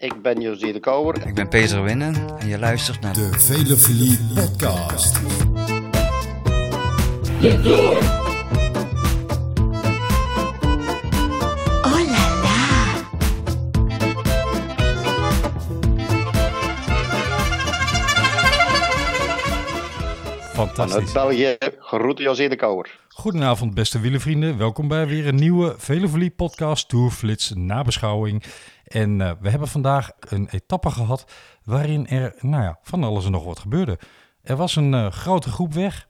Ik ben Josie de Kouwer. Ik ben Peter Winnen en je luistert naar De Velofilie Podcast. Oh là là Vanuit Fantastisch. België, groeten Josie de Kouwer. Goedenavond, beste wielervrienden. Welkom bij weer een nieuwe Velovolie podcast Tourflits nabeschouwing. En eh, we hebben vandaag een etappe gehad waarin er nou ja, van alles en nog wat gebeurde. Er was een eh, grote groep weg,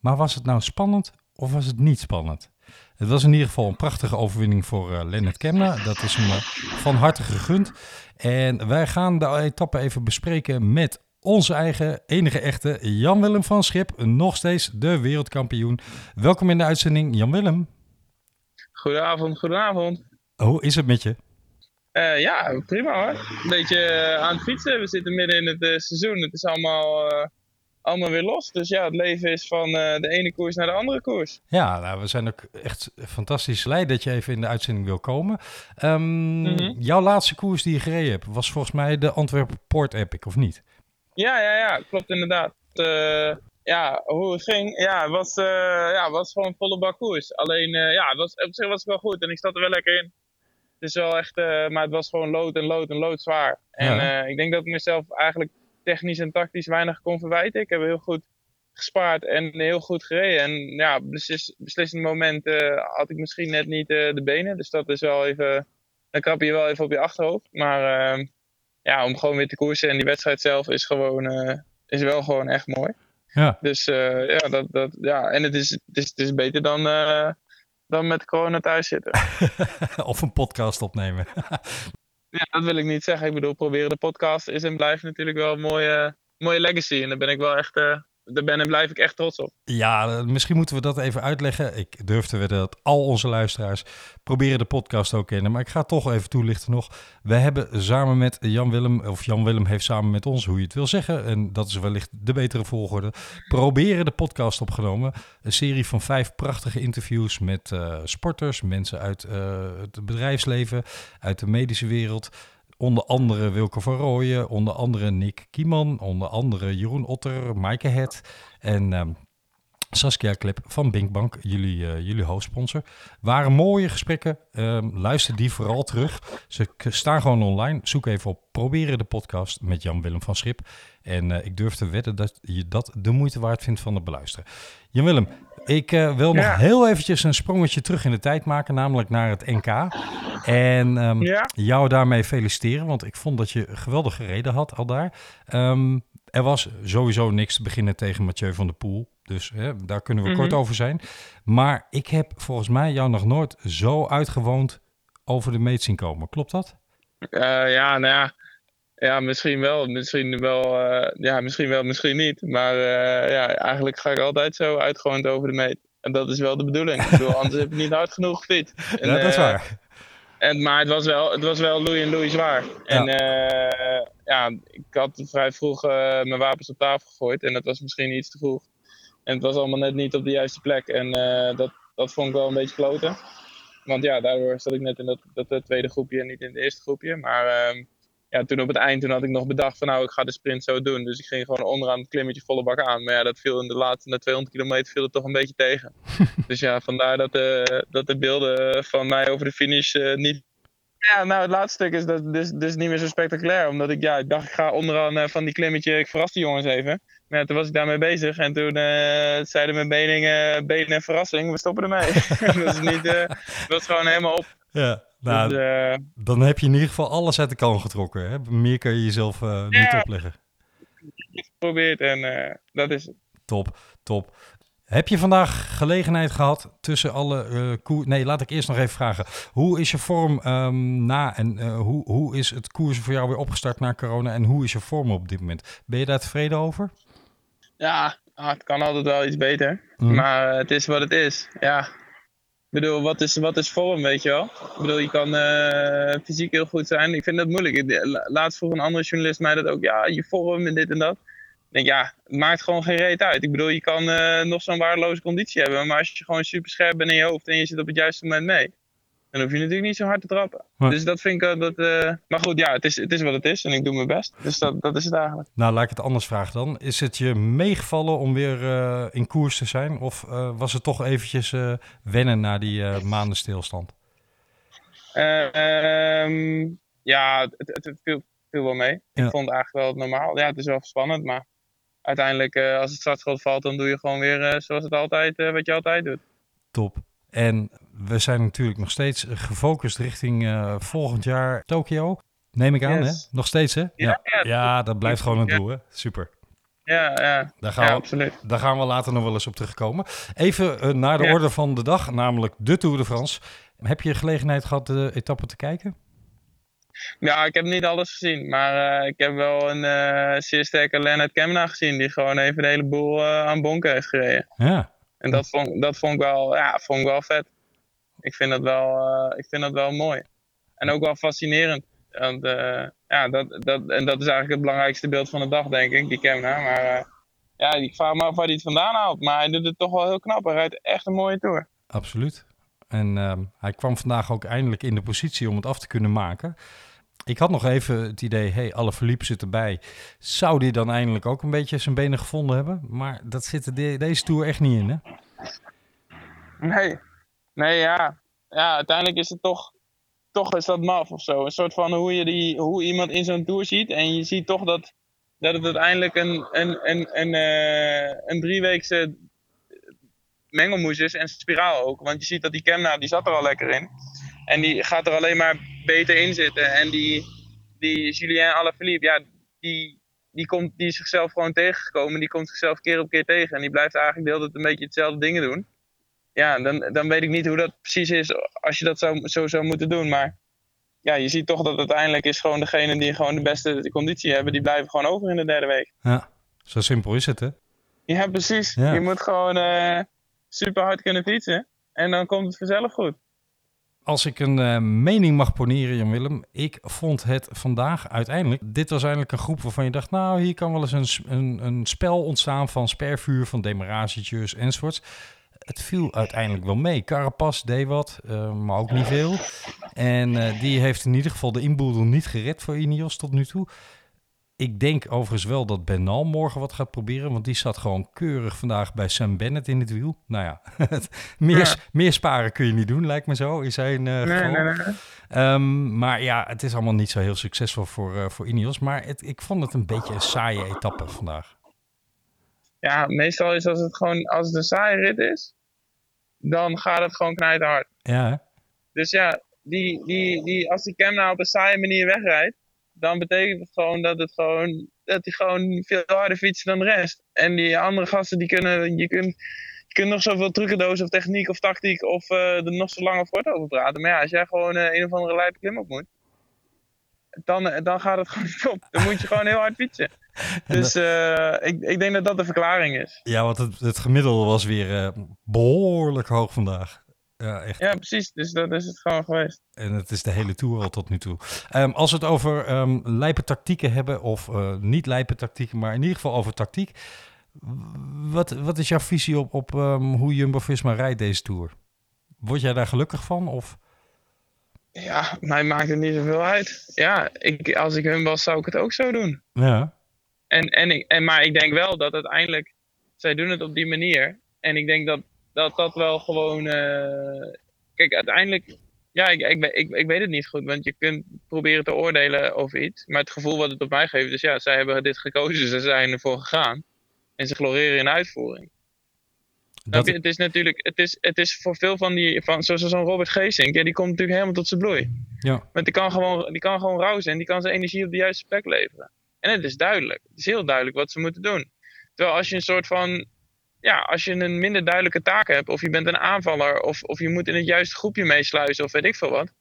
maar was het nou spannend of was het niet spannend? Het was in ieder geval een prachtige overwinning voor eh Lennart Kemna. Dat is hem van harte gegund. En wij gaan de etappe even bespreken met onze eigen enige echte Jan-Willem van Schip. Nog steeds de wereldkampioen. Welkom in de uitzending, Jan-Willem. Goedenavond, goedenavond. Hoe is het met je? Eh, ja, prima hoor. Een beetje eh, aan het fietsen. We zitten midden in het eh, seizoen. Het is allemaal, allemaal weer los. Dus ja, het leven is van de ene koers naar de andere koers. Ja, nou, we zijn ook echt fantastisch blij dat je even in de uitzending wil komen. Ehm, Mhm. Jouw laatste koers die je gereden hebt, was volgens mij de Antwerpen Port Epic, of niet? Ja, ja, ja, klopt inderdaad. Eh, ja, hoe het ging, ja, het was, eh, ja, was gewoon volle bak koers. Alleen, eh, ja, was, op zich was het wel goed en ik zat er wel lekker in. Het is wel echt, maar het was gewoon lood en lood en lood zwaar. En Ja. ik denk dat ik mezelf eigenlijk technisch en tactisch weinig kon verwijten. Ik heb heel goed gespaard en heel goed gereden. En ja, beslis, beslissend moment had ik misschien net niet de benen. Dus dat is wel even, dan krap je wel even op je achterhoofd. Maar eh, ja, om gewoon weer te koersen en die wedstrijd zelf is gewoon, eh, is wel gewoon echt mooi. Ja. Dus eh, ja, dat, dat, ja, en het is, het is, het is beter dan, eh, dan met corona thuis zitten. of een podcast opnemen. ja, dat wil ik niet zeggen. Ik bedoel, proberen de podcast is en blijft natuurlijk wel een mooie, mooie legacy. En daar ben ik wel echt, daar ben en blijf ik echt trots op. Ja, misschien moeten we dat even uitleggen. Ik durf te wedden dat al onze luisteraars proberen de podcast ook kennen. Maar ik ga toch even toelichten nog. We hebben samen met Jan Willem, of Jan Willem heeft samen met ons, hoe je het wil zeggen, en dat is wellicht de betere volgorde, proberen de podcast opgenomen. Een serie van vijf prachtige interviews met eh, sporters, mensen uit eh, het bedrijfsleven, uit de medische wereld. Onder andere Wilke van Rooyen, onder andere Nick Kieman, onder andere Jeroen Otter, Maaike Het en ehm, Saskia Klep van Binkbank, jullie, eh, jullie hoofdsponsor. Waren mooie gesprekken. Ehm, luister die vooral terug. Ze staan gewoon online. Zoek even op Proberen de podcast met Jan-Willem van Schip. En eh, ik durf te wedden dat je dat de moeite waard vindt van het beluisteren. Jan-Willem, ik eh, wil nog heel eventjes een sprongetje terug in de tijd maken, namelijk naar het NK. En ehm, Ja. jou daarmee feliciteren, want ik vond dat je geweldig gereden had al daar. Ehm, er was sowieso niks te beginnen tegen Mathieu van der Poel. Dus hè, daar kunnen we Mhm. kort over zijn. Maar ik heb volgens mij jou nog nooit zo uitgewoond over de meet zien komen. Klopt dat? Eh, ja, nou ja. Ja, misschien wel. Misschien wel, eh, ja, misschien wel, misschien niet. Maar eh, ja, eigenlijk ga ik altijd zo uitgewend over de meet. En dat is wel de bedoeling. Ik bedoel, anders heb ik niet hard genoeg gefietst. En, ja, dat is waar. En, maar het was wel, het was wel loei en loei zwaar. En eh, ja, ik had vrij vroeg mijn wapens op tafel gegooid. En dat was misschien iets te vroeg. En het was allemaal net niet op de juiste plek. En eh, dat, dat vond ik wel een beetje kloten. Want ja, daardoor zat ik net in dat, dat tweede groepje en niet in het eerste groepje. Maar ehm, ja, toen op het eind toen had ik nog bedacht van nou, ik ga de sprint zo doen. Dus ik ging gewoon onderaan het klimmetje volle bak aan. Maar ja, dat viel in de laatste na 200 kilometer viel het toch een beetje tegen. dus ja, vandaar dat, eh, dat de beelden van mij over de finish eh, niet ja, nou het laatste stuk is dat dus, dus niet meer zo spectaculair. Omdat ik, ja, ik dacht, ik ga onderaan eh, van die klimmetje, ik verras die jongens even. Maar ja, toen was ik daarmee bezig en toen eh, zeiden mijn benen, benen en verrassing, we stoppen ermee. dat is niet, eh, dat was gewoon helemaal op. Ja, nou, Dus, eh, dan heb je in ieder geval alles uit de kan getrokken. Hè? Meer kan je jezelf eh, niet opleggen. geprobeerd en eh, dat is het. Top, top. Heb je vandaag gelegenheid gehad tussen alle koer... Nee, laat ik eerst nog even vragen. Hoe is je vorm ehm, na en eh, hoe, hoe is het koersen voor jou weer opgestart na corona? En hoe is je vorm op dit moment? Ben je daar tevreden over? Ja, ah, het kan altijd wel iets beter. Mhm. Maar eh, het is wat het is. Ja. Ik bedoel, wat is, wat is vorm, weet je wel? Ik bedoel, je kan fysiek heel goed zijn. Ik vind dat moeilijk. Laatst vroeg een andere journalist mij dat ook. Ja, je vorm en dit en dat. Denk, ja, het maakt gewoon geen reet uit. Ik bedoel, je kan eh, nog zo'n waardeloze conditie hebben. Maar als je gewoon super scherp bent in je hoofd en je zit op het juiste moment mee. dan hoef je natuurlijk niet zo hard te trappen. Maar- Dus dat vind ik, dat, eh, maar goed, ja, het is, het is wat het is en ik doe mijn best. Dus dat, dat is het eigenlijk. Nou, laat ik het anders vragen dan. Is het je meegevallen om weer eh, in koers te zijn? Of was het toch eventjes wennen na die maanden stilstand? Eh, ehm, ja, het, het, het viel, viel wel mee. Ja. Ik vond het eigenlijk wel normaal. Ja, het is wel spannend, maar uiteindelijk eh, als het startschot valt, dan doe je gewoon weer eh, zoals het altijd, eh, wat je altijd doet. Top. En we zijn natuurlijk nog steeds gefocust richting volgend jaar Tokio. Neem ik aan, Yes. hè? Nog steeds, hè? Ja, ja, ja dat blijft gewoon een Ja. doel, hè? Super. Ja, ja, Daar gaan, ja we, absoluut. daar gaan we later nog wel eens op terugkomen. Even naar de Ja. orde van de dag, namelijk de Tour de France. Heb je gelegenheid gehad de etappe te kijken? Ja, ik heb niet alles gezien, maar eh, ik heb wel een eh, zeer sterke Leonard Kemna gezien, die gewoon even de hele boel eh, aan bonken heeft gereden. Ja. En dat vond, dat vond, ik, wel, ja, vond ik wel vet. Ik vind dat wel, ik vind dat wel mooi. En ook wel fascinerend. Want, ja, dat, dat, en dat is eigenlijk het belangrijkste beeld van de dag, denk ik, die Kemna. Maar ja, ik vraag me af waar hij het vandaan haalt. Maar hij doet het toch wel heel knap. Hij rijdt echt een mooie tour. Absoluut. En ehm, hij kwam vandaag ook eindelijk in de positie om het af te kunnen maken. Ik had nog even het idee, hey, alle verliep zit erbij. Zou die dan eindelijk ook een beetje zijn benen gevonden hebben? Maar dat zit de- deze Tour echt niet in, hè? Nee, nee ja. ja, uiteindelijk is het toch, toch is dat maf of zo. Een soort van hoe, je die, hoe iemand in zo'n tour ziet. En je ziet toch dat, dat het uiteindelijk een, een, een, een, eh, een drieweekse mengelmoes is en spiraal ook. Want je ziet dat die Kemna, die zat er al lekker in. En die gaat er alleen maar beter in zitten. En die, die Julien Alaphilippe, ja, die, die, komt, die is zichzelf gewoon tegengekomen. Die komt zichzelf keer op keer tegen. En die blijft eigenlijk de hele tijd een beetje hetzelfde dingen doen. Ja, dan, dan weet ik niet hoe dat precies is als je dat zou, zo zou moeten doen. Maar ja, je ziet toch dat uiteindelijk is gewoon degene die gewoon de beste conditie hebben, die blijven gewoon over in de derde week. Ja, zo simpel is het, hè? Ja, precies. Ja. Je moet gewoon eh, super hard kunnen fietsen. En dan komt het vanzelf goed. Als ik een eh, mening mag poneren, Jan-Willem. Ik vond het vandaag uiteindelijk... Dit was eigenlijk een groep waarvan je dacht... nou, hier kan wel eens een, een, een spel ontstaan van spervuur, van demaragetjes enzovoorts. Het viel uiteindelijk wel mee. Carapas deed wat, eh, maar ook niet veel. En eh, die heeft in ieder geval de inboedel niet gered voor Ineos tot nu toe. Ik denk overigens wel dat Benal morgen wat gaat proberen. Want die zat gewoon keurig vandaag bij Sam Bennett in het wiel. Nou ja, meer, Ja. meer sparen kun je niet doen, lijkt me zo. Zijn eh, Nee, geval. nee, nee. nee. Ehm, maar ja, het is allemaal niet zo heel succesvol voor, eh, voor Ineos. Maar het, ik vond het een beetje een saaie etappe vandaag. Ja, meestal is als het gewoon, als het een saaie rit is, dan gaat het gewoon knijterhard. Ja, hè? Dus ja, die, die, die, als die nou op een saaie manier wegrijdt, dan betekent het gewoon dat het gewoon, dat hij gewoon veel harder fietst dan de rest. En die andere gasten, die kunnen, je kunt, je kunt nog zoveel trucendozen of techniek of tactiek of eh, er nog zo lang of kort over praten. Maar ja, als jij gewoon eh, een of andere lijpe klim op moet, dan, eh, dan gaat het gewoon niet op. Dan moet je gewoon heel hard fietsen. Dus ik, ik denk dat dat de verklaring is. ja want het, het gemiddelde was weer eh, behoorlijk hoog vandaag. Ja, echt. Ja, precies. Dus dat is het gewoon geweest. En het is de hele tour al tot nu toe. Ehm, als we het over ehm lijpe tactieken hebben, of eh, niet lijpe tactieken, maar in ieder geval over tactiek. Wat, wat is jouw visie op, op ehm, hoe Jumbo-Visma rijdt deze tour? Word jij daar gelukkig van? Of? Ja, mij maakt het niet zoveel uit. Ja, ik, als ik hun was, zou ik het ook zo doen. Ja, En, en, ik, en, maar ik denk wel dat uiteindelijk, zij doen het op die manier. En ik denk dat dat, dat wel gewoon, eh, kijk, uiteindelijk, ja, ik, ik, ik, ik weet het niet goed. Want je kunt proberen te oordelen over iets. Maar het gevoel wat het op mij geeft is, ja, zij hebben dit gekozen, ze zijn ervoor gegaan. En ze gloreren in uitvoering. dat? Het is natuurlijk, het is, het is voor veel van die, van, zoals zo'n Robert Geesink, ja, die komt natuurlijk helemaal tot zijn bloei. ja, Want die kan gewoon, die kan gewoon rauw zijn, die kan zijn energie op de juiste plek leveren. En het is duidelijk, het is heel duidelijk wat ze moeten doen. Terwijl als je een soort van, ja, als je een minder duidelijke taak hebt, of je bent een aanvaller, of, of je moet in het juiste groepje meesluizen, of weet ik veel wat.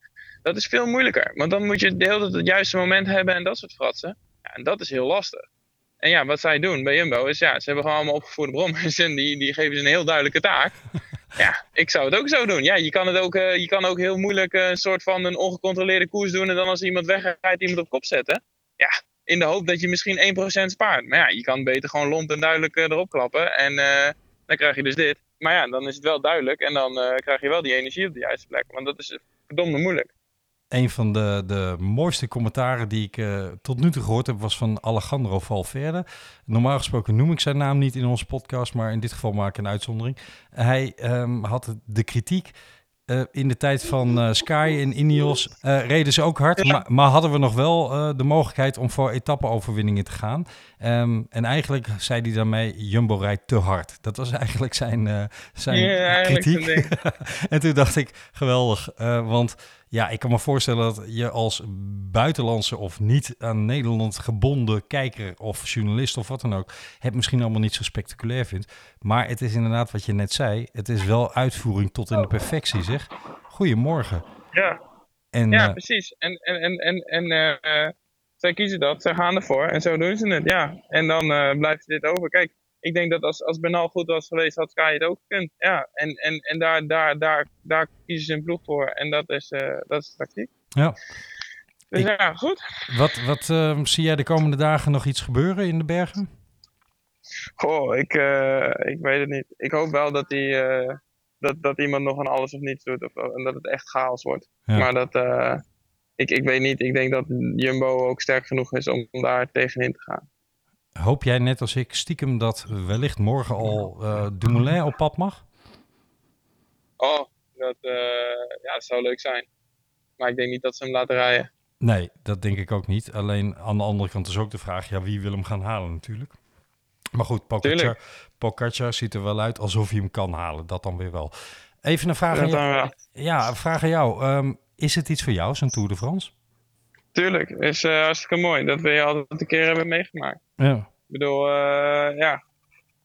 Dat is veel moeilijker, want dan moet je de hele tijd het juiste moment hebben en dat soort fratsen. Ja, en dat is heel lastig. En ja, wat zij doen bij Jumbo is, ja, ze hebben gewoon allemaal opgevoerde brommers en die, die geven ze een heel duidelijke taak. Ja, ik zou het ook zo doen. Ja, je kan, het ook, eh, je kan ook heel moeilijk eh, een soort van een ongecontroleerde koers doen en dan als iemand wegrijdt, iemand op kop zetten. Ja, in de hoop dat je misschien 1% spaart. Maar ja, je kan beter gewoon lomp en duidelijk eh, erop klappen en eh, dan krijg je dus dit. Maar ja, dan is het wel duidelijk en dan eh, krijg je wel die energie op de juiste plek. Want dat is verdomde moeilijk. Een van de, de mooiste commentaren die ik tot nu toe gehoord heb was van Alejandro Valverde. Normaal gesproken noem ik zijn naam niet in onze podcast, maar in dit geval maak ik een uitzondering. Hij um, had de kritiek uh, in de tijd van uh, Sky en Ineos uh, reden ze ook hard, ja. maar, maar, hadden we nog wel de mogelijkheid om voor etappe-overwinningen te gaan. Um, en eigenlijk zei hij daarmee, Jumbo rijdt te hard. Dat was eigenlijk zijn, zijn ja, kritiek. en toen dacht ik, geweldig, want ja, ik kan me voorstellen dat je als buitenlandse of niet aan Nederland gebonden kijker of journalist of wat dan ook, het misschien allemaal niet zo spectaculair vindt. Maar het is inderdaad wat je net zei, het is wel uitvoering tot in de perfectie, zeg. Goedemorgen. Ja, en, ja uh, precies. En, en, en, en, en uh, zij kiezen dat, zij gaan ervoor en zo doen ze het, ja. En dan uh, blijft dit over. Kijk, ik denk dat als, als Bernal goed was geweest, had Sky het ook gekund. Ja, en, en, en daar, daar, daar, daar kiezen ze een ploeg voor. En dat is, uh, dat is tactiek. Ja. Dus ik, ja, goed. Wat, wat uh, zie jij de komende dagen nog iets gebeuren in de bergen? Goh, ik, uh, ik weet het niet. Ik hoop wel dat, die, dat, dat iemand nog een alles of niets doet. Of, en dat het echt chaos wordt. Ja. Maar dat, ik, ik weet niet. Ik denk dat Jumbo ook sterk genoeg is om daar tegenin te gaan. Hoop jij net als ik stiekem dat wellicht morgen al uh, Dumoulin op pad mag? Oh, dat, uh, ja, dat zou leuk zijn. Maar ik denk niet dat ze hem laten rijden. Nee, dat denk ik ook niet. Alleen aan de andere kant is ook de vraag, ja, wie wil hem gaan halen natuurlijk. Maar goed, Pogacar, Pogacar ziet er wel uit alsof hij hem kan halen. Dat dan weer wel. Even een vraag aan jou. Ja, vraag aan jou. Um, is het iets voor jou, zo'n Tour de France? Tuurlijk, is uh, hartstikke mooi dat we je altijd een keer hebben meegemaakt. Ja. Ik bedoel, uh, ja,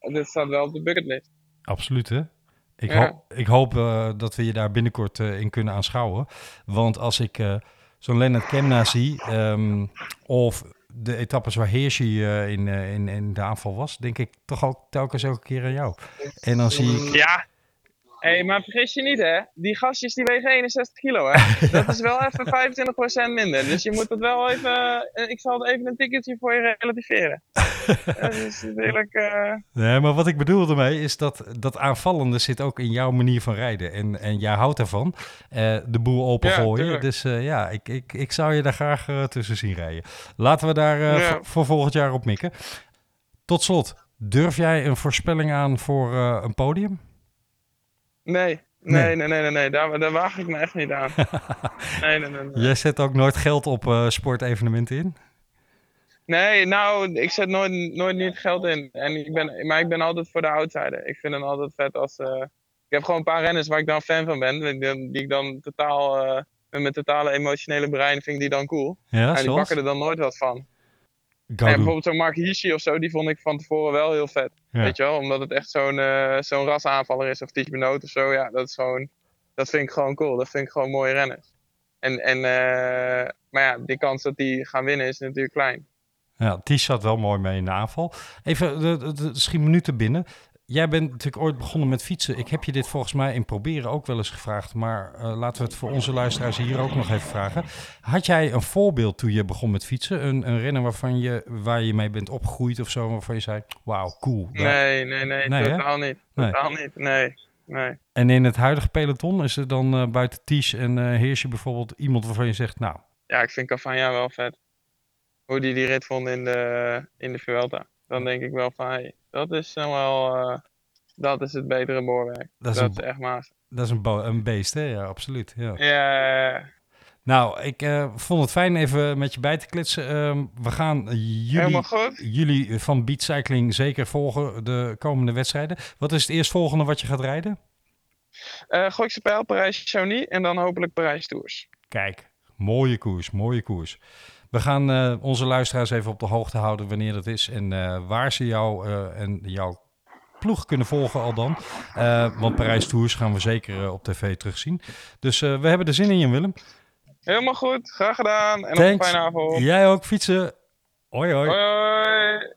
dit staat wel op de bucketlist. Absoluut, hè? Ik, ja. ho ik hoop uh, dat we je daar binnenkort in kunnen aanschouwen. Want als ik zo'n Lennart Kemna zie, um, of de etappes waar Hirschi in, in, in de aanval was, denk ik toch ook telkens elke keer aan jou. En dan zie ik... Ja, Hé, hey, maar vergis je niet hè, die gastjes die wegen 61 kilo hè. Dat is wel even 25% minder. Dus je moet het wel even, ik zal even een ticketje voor je relativeren. dat is natuurlijk... Uh... Nee, maar wat ik bedoel ermee is dat dat aanvallende zit ook in jouw manier van rijden. En, en jij houdt ervan, uh, de boel opengooien. Ja, dus uh, ja, ik, ik, ik zou je daar graag tussen zien rijden. Laten we daar ja. voor volgend jaar op mikken. Tot slot, durf jij een voorspelling aan voor een podium? Nee, nee, nee, nee, nee, nee. Daar, daar waag ik me echt niet aan. nee, nee, nee, nee. Jij zet ook nooit geld op uh, sportevenementen in? Nee, nou, ik zet nooit, nooit niet geld in. En ik ben, maar ik ben altijd voor de outsider. Ik vind het altijd vet als... Uh, ik heb gewoon een paar renners waar ik dan fan van ben. Die, die ik dan totaal... Uh, met mijn totale emotionele brein vind ik die dan cool. Ja, en die zoals? pakken er dan nooit wat van. En bijvoorbeeld zo'n Mark Hirschi of zo, die vond ik van tevoren wel heel vet. Ja. Weet je wel, omdat het echt zo'n uh, zo'n rasaanvaller is of Ties Benoot of zo. Ja, dat is gewoon, dat vind ik gewoon cool. Dat vind ik gewoon mooie renners. En, en uh, maar ja, die kans dat die gaan winnen is natuurlijk klein. Ja, Ties zat wel mooi mee in de aanval. Even, de schiet minuten binnen. Jij bent natuurlijk ooit begonnen met fietsen. Ik heb je dit volgens mij in proberen ook wel eens gevraagd. Maar uh, laten we het voor onze luisteraars hier ook nog even vragen. Had jij een voorbeeld toen je begon met fietsen? Een, een renner waarvan je, waar je mee bent opgegroeid of zo? Waarvan je zei, wauw, cool. Nee, nee, nee, nee totaal hè? niet. Totaal nee. niet, nee. Nee. En in het huidige peloton is er dan uh, buiten Ties en uh, Heersje bijvoorbeeld iemand waarvan je zegt, nou... Ja, ik vind Cavagna wel vet. Hoe die die rit vond in de, in de Vuelta. Dan denk ik wel van, hey, dat is dan wel, uh, dat is het betere boorwerk. Dat is, dat een, is echt maas. Dat is een, een beest, hè? Ja, absoluut. Ja. ja. Nou, ik uh, vond het fijn even met je bij te klitsen. Uh, we gaan jullie, jullie van Beat Cycling zeker volgen de komende wedstrijden. Wat is het eerstvolgende wat je gaat rijden? Uh, Gooikse Pijl, Parijs-Chauny en dan hopelijk Parijs-Tours. Kijk, mooie koers, mooie koers. We gaan uh, onze luisteraars even op de hoogte houden wanneer dat is en uh, waar ze jou uh, en jouw ploeg kunnen volgen al dan. want Parijs Tours gaan we zeker op tv terugzien. Dus we hebben er zin in, Jan Willem. Helemaal goed, graag gedaan en nog een fijne avond. Jij ook fietsen. Hoi hoi. hoi, hoi.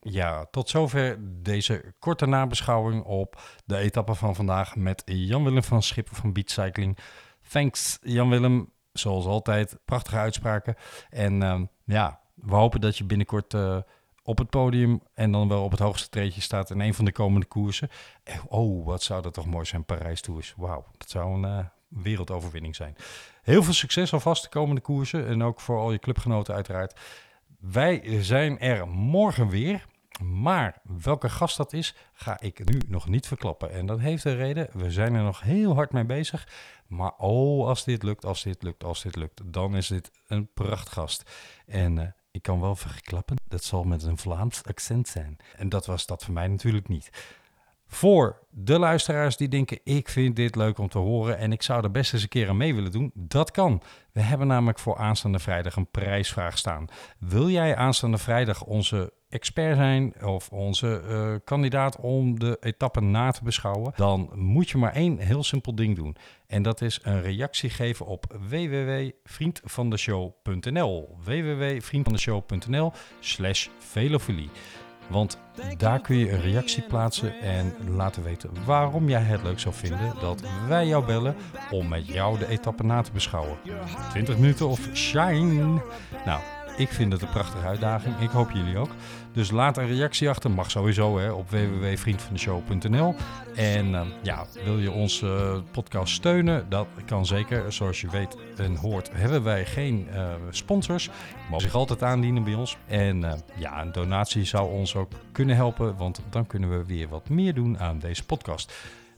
Ja, tot zover deze korte nabeschouwing op de etappe van vandaag met Jan-Willem van Schippen van Beat Cycling. Thanks Jan-Willem zoals altijd, prachtige uitspraken. En uh, ja, we hopen dat je binnenkort uh, op het podium en dan wel op het hoogste treedje staat in een van de komende koersen. Oh, wat zou dat toch mooi zijn, Parijs Tours. Wauw, dat zou een uh, wereldoverwinning zijn. Heel veel succes alvast de komende koersen en ook voor al je clubgenoten uiteraard. Wij zijn er morgen weer. Maar welke gast dat is, ga ik nu nog niet verklappen. En dat heeft een reden. We zijn er nog heel hard mee bezig. Maar oh, als dit lukt, als dit lukt, als dit lukt, dan is dit een prachtgast. En uh, ik kan wel verklappen, dat zal met een Vlaams accent zijn. En dat was dat voor mij natuurlijk niet. Voor de luisteraars die denken, ik vind dit leuk om te horen en ik zou er best eens een keer aan mee willen doen, dat kan. We hebben namelijk voor aanstaande vrijdag een prijsvraag staan. Wil jij aanstaande vrijdag onze expert zijn of onze uh, kandidaat om de etappen na te beschouwen, dan moet je maar één heel simpel ding doen. En dat is een reactie geven op www.vriendvandeshow.nl www.vriendvandeshow.nl slash velofilie. Want daar kun je een reactie plaatsen en laten weten waarom jij het leuk zou vinden dat wij jou bellen om met jou de etappe na te beschouwen. 20 minuten of shine. Nou, ik vind het een prachtige uitdaging. Ik hoop jullie ook. Dus laat een reactie achter. Mag sowieso hè, op www.vriendvandeshow.nl. En uh, ja, wil je onze uh, podcast steunen? Dat kan zeker. Zoals je weet en hoort, hebben wij geen uh, sponsors. Mogen zich altijd aandienen bij ons. En ja, een donatie zou ons ook kunnen helpen. Want dan kunnen we weer wat meer doen aan deze podcast.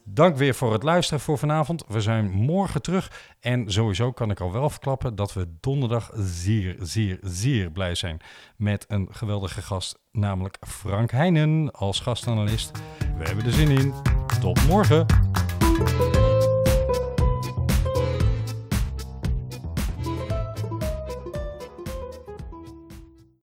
Dank weer voor het luisteren voor vanavond. We zijn morgen terug. En sowieso kan ik al wel verklappen dat we donderdag zeer, zeer, zeer blij zijn met een geweldige gast, namelijk Frank Heijnen als gastanalist. We hebben er zin in. Tot morgen.